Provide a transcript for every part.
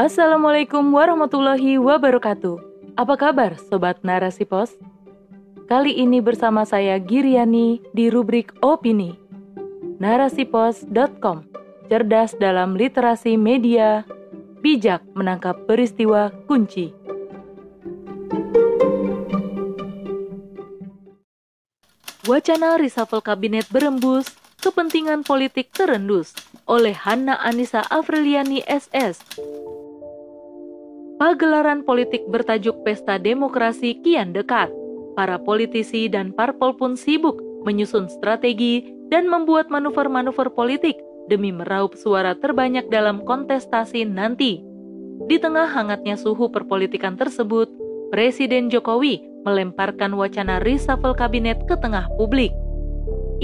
Assalamualaikum warahmatullahi wabarakatuh. Apa kabar Sobat Narasi Pos? Kali ini bersama saya Giriani di rubrik Opini. Narasipos.com Cerdas dalam literasi media, bijak menangkap peristiwa kunci. Wacana reshuffle kabinet berembus, kepentingan politik terendus oleh Hanna Anissa Afriliani SS. Pagelaran politik bertajuk Pesta Demokrasi kian dekat. Para politisi dan parpol pun sibuk menyusun strategi dan membuat manuver-manuver politik demi meraup suara terbanyak dalam kontestasi nanti. Di tengah hangatnya suhu perpolitikan tersebut, Presiden Jokowi melemparkan wacana reshuffle kabinet ke tengah publik.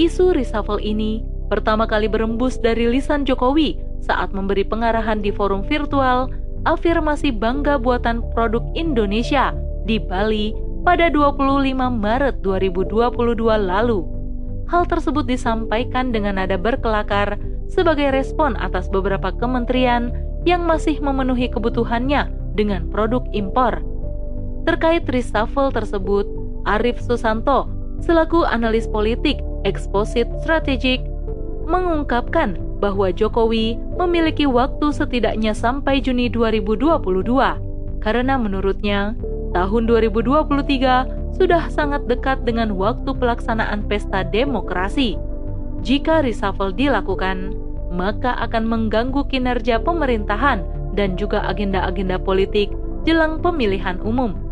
Isu reshuffle ini pertama kali berembus dari lisan Jokowi saat memberi pengarahan di forum virtual afirmasi bangga buatan produk Indonesia di Bali pada 25 Maret 2022 lalu. Hal tersebut disampaikan dengan nada berkelakar sebagai respon atas beberapa kementerian yang masih memenuhi kebutuhannya dengan produk impor Terkait reshuffle tersebut, Arif Susanto, selaku analis politik Exposit Strategik, mengungkapkan bahwa Jokowi memiliki waktu setidaknya sampai Juni 2022 karena menurutnya tahun 2023 sudah sangat dekat dengan waktu pelaksanaan pesta demokrasi. Jika reshuffle dilakukan, maka akan mengganggu kinerja pemerintahan dan juga agenda-agenda politik jelang pemilihan umum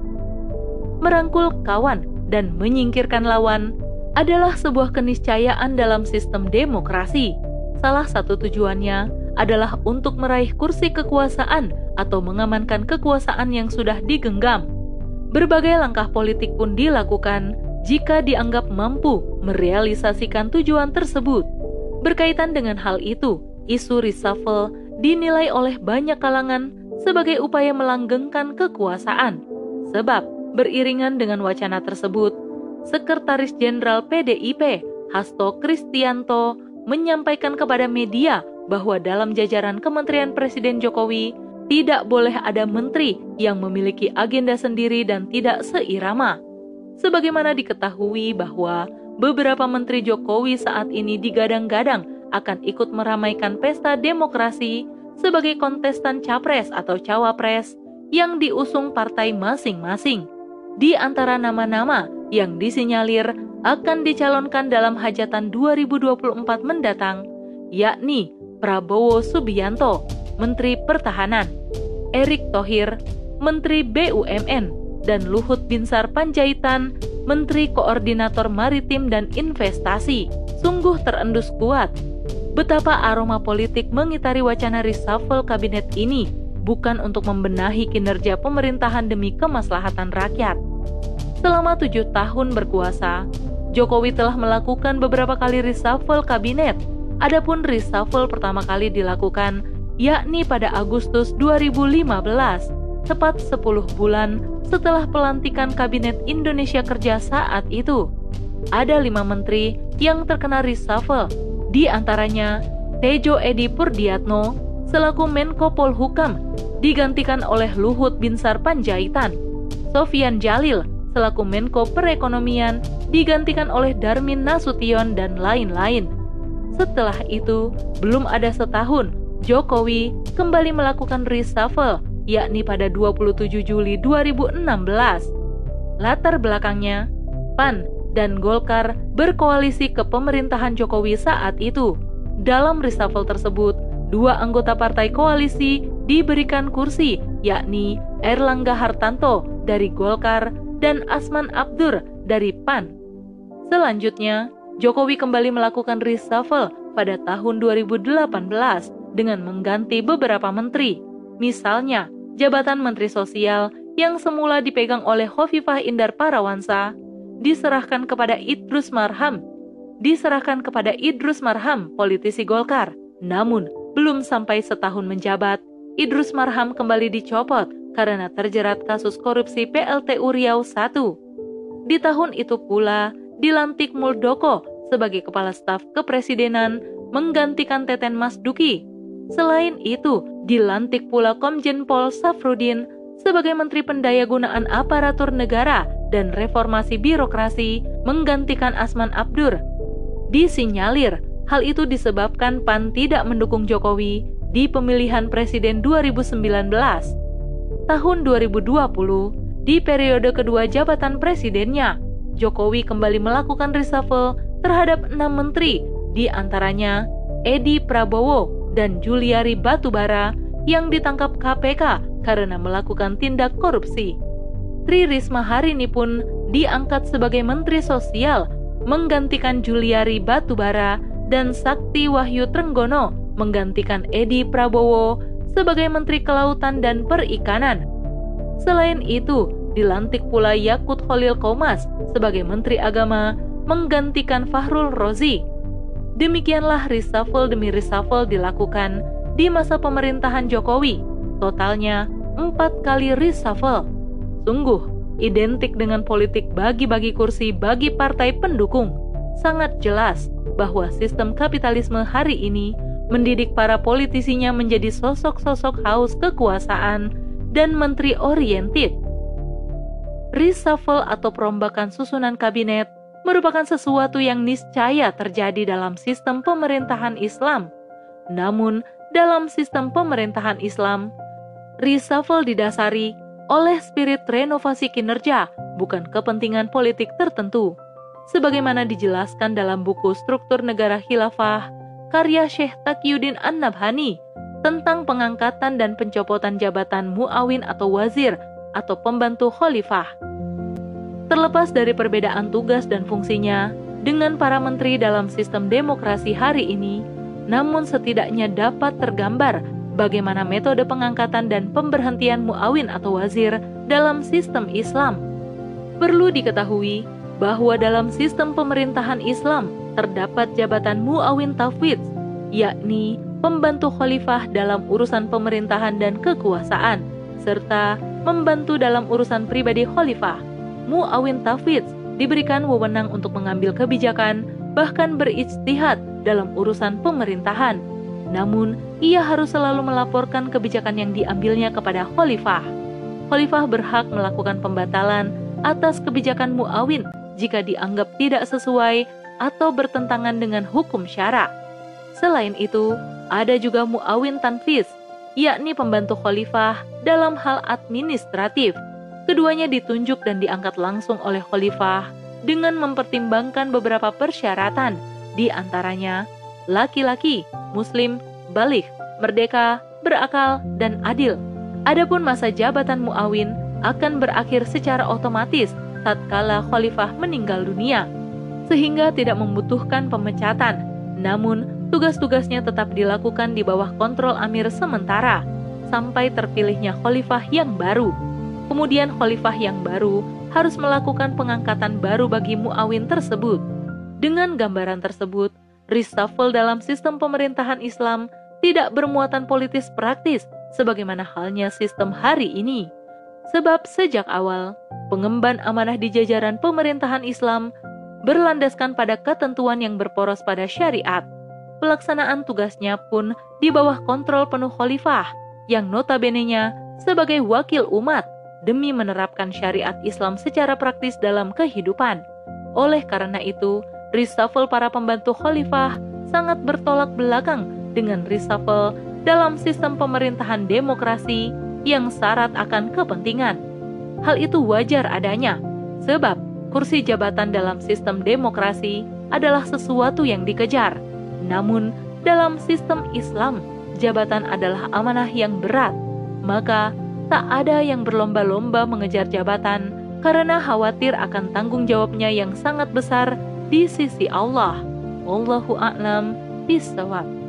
merangkul kawan, dan menyingkirkan lawan adalah sebuah keniscayaan dalam sistem demokrasi. Salah satu tujuannya adalah untuk meraih kursi kekuasaan atau mengamankan kekuasaan yang sudah digenggam. Berbagai langkah politik pun dilakukan jika dianggap mampu merealisasikan tujuan tersebut. Berkaitan dengan hal itu, isu reshuffle dinilai oleh banyak kalangan sebagai upaya melanggengkan kekuasaan. Sebab Beriringan dengan wacana tersebut, Sekretaris Jenderal PDIP Hasto Kristianto menyampaikan kepada media bahwa dalam jajaran Kementerian Presiden Jokowi tidak boleh ada menteri yang memiliki agenda sendiri dan tidak seirama. Sebagaimana diketahui bahwa beberapa menteri Jokowi saat ini digadang-gadang akan ikut meramaikan pesta demokrasi sebagai kontestan capres atau cawapres yang diusung partai masing-masing di antara nama-nama yang disinyalir akan dicalonkan dalam hajatan 2024 mendatang, yakni Prabowo Subianto, Menteri Pertahanan, Erick Thohir, Menteri BUMN, dan Luhut Binsar Panjaitan, Menteri Koordinator Maritim dan Investasi. Sungguh terendus kuat betapa aroma politik mengitari wacana reshuffle kabinet ini bukan untuk membenahi kinerja pemerintahan demi kemaslahatan rakyat. Selama tujuh tahun berkuasa, Jokowi telah melakukan beberapa kali reshuffle kabinet. Adapun reshuffle pertama kali dilakukan yakni pada Agustus 2015, tepat 10 bulan setelah pelantikan Kabinet Indonesia Kerja saat itu. Ada lima menteri yang terkena reshuffle, di antaranya Tejo Edi Purdiatno selaku Menko Polhukam digantikan oleh Luhut Binsar Panjaitan. Sofian Jalil selaku Menko Perekonomian digantikan oleh Darmin Nasution dan lain-lain. Setelah itu, belum ada setahun, Jokowi kembali melakukan reshuffle, yakni pada 27 Juli 2016. Latar belakangnya, PAN dan Golkar berkoalisi ke pemerintahan Jokowi saat itu. Dalam reshuffle tersebut, dua anggota partai koalisi diberikan kursi, yakni Erlangga Hartanto dari Golkar dan Asman Abdur dari PAN. Selanjutnya, Jokowi kembali melakukan reshuffle pada tahun 2018 dengan mengganti beberapa menteri. Misalnya, jabatan Menteri Sosial yang semula dipegang oleh Hovifah Indar Parawansa diserahkan kepada Idrus Marham, diserahkan kepada Idrus Marham, politisi Golkar. Namun, belum sampai setahun menjabat, Idrus Marham kembali dicopot karena terjerat kasus korupsi PLTU Riau I. Di tahun itu pula, dilantik Muldoko sebagai Kepala Staf Kepresidenan menggantikan Teten Mas Duki. Selain itu, dilantik pula Komjen Pol Safrudin sebagai Menteri Pendayagunaan Aparatur Negara dan Reformasi Birokrasi menggantikan Asman Abdur. Disinyalir, hal itu disebabkan PAN tidak mendukung Jokowi di pemilihan presiden 2019. Tahun 2020, di periode kedua jabatan presidennya, Jokowi kembali melakukan reshuffle terhadap enam menteri, di antaranya Edi Prabowo dan Juliari Batubara yang ditangkap KPK karena melakukan tindak korupsi. Tri Risma hari ini pun diangkat sebagai Menteri Sosial menggantikan Juliari Batubara dan Sakti Wahyu Trenggono menggantikan Edi Prabowo sebagai Menteri Kelautan dan Perikanan. Selain itu, dilantik pula Yakut Holil Komas sebagai Menteri Agama menggantikan Fahrul Rozi. Demikianlah reshuffle demi reshuffle dilakukan di masa pemerintahan Jokowi. Totalnya empat kali reshuffle. Sungguh, identik dengan politik bagi-bagi kursi bagi partai pendukung. Sangat jelas bahwa sistem kapitalisme hari ini mendidik para politisinya menjadi sosok-sosok haus kekuasaan dan menteri oriented. Reshuffle atau perombakan susunan kabinet merupakan sesuatu yang niscaya terjadi dalam sistem pemerintahan Islam. Namun, dalam sistem pemerintahan Islam, reshuffle didasari oleh spirit renovasi kinerja, bukan kepentingan politik tertentu. Sebagaimana dijelaskan dalam buku Struktur Negara Khilafah karya Syekh Taqiyuddin An-Nabhani tentang pengangkatan dan pencopotan jabatan muawin atau wazir atau pembantu khalifah. Terlepas dari perbedaan tugas dan fungsinya dengan para menteri dalam sistem demokrasi hari ini, namun setidaknya dapat tergambar bagaimana metode pengangkatan dan pemberhentian muawin atau wazir dalam sistem Islam. Perlu diketahui bahwa dalam sistem pemerintahan Islam, terdapat jabatan muawin tafwid, yakni pembantu khalifah dalam urusan pemerintahan dan kekuasaan, serta membantu dalam urusan pribadi khalifah. Muawin tafwid diberikan wewenang untuk mengambil kebijakan, bahkan berijtihad dalam urusan pemerintahan. Namun, ia harus selalu melaporkan kebijakan yang diambilnya kepada khalifah. Khalifah berhak melakukan pembatalan atas kebijakan muawin jika dianggap tidak sesuai atau bertentangan dengan hukum syara. Selain itu, ada juga muawin tanfis, yakni pembantu khalifah dalam hal administratif. Keduanya ditunjuk dan diangkat langsung oleh khalifah dengan mempertimbangkan beberapa persyaratan, di antaranya laki-laki, muslim, balik, merdeka, berakal, dan adil. Adapun masa jabatan muawin akan berakhir secara otomatis tatkala khalifah meninggal dunia sehingga tidak membutuhkan pemecatan. Namun, tugas-tugasnya tetap dilakukan di bawah kontrol amir sementara sampai terpilihnya khalifah yang baru. Kemudian khalifah yang baru harus melakukan pengangkatan baru bagi muawin tersebut. Dengan gambaran tersebut, reshuffle dalam sistem pemerintahan Islam tidak bermuatan politis praktis sebagaimana halnya sistem hari ini. Sebab sejak awal, pengemban amanah di jajaran pemerintahan Islam berlandaskan pada ketentuan yang berporos pada syariat. Pelaksanaan tugasnya pun di bawah kontrol penuh khalifah, yang notabene-nya sebagai wakil umat demi menerapkan syariat Islam secara praktis dalam kehidupan. Oleh karena itu, reshuffle para pembantu khalifah sangat bertolak belakang dengan reshuffle dalam sistem pemerintahan demokrasi yang syarat akan kepentingan. Hal itu wajar adanya, sebab kursi jabatan dalam sistem demokrasi adalah sesuatu yang dikejar. Namun, dalam sistem Islam, jabatan adalah amanah yang berat. Maka, tak ada yang berlomba-lomba mengejar jabatan karena khawatir akan tanggung jawabnya yang sangat besar di sisi Allah. Wallahu a'lam bishawab.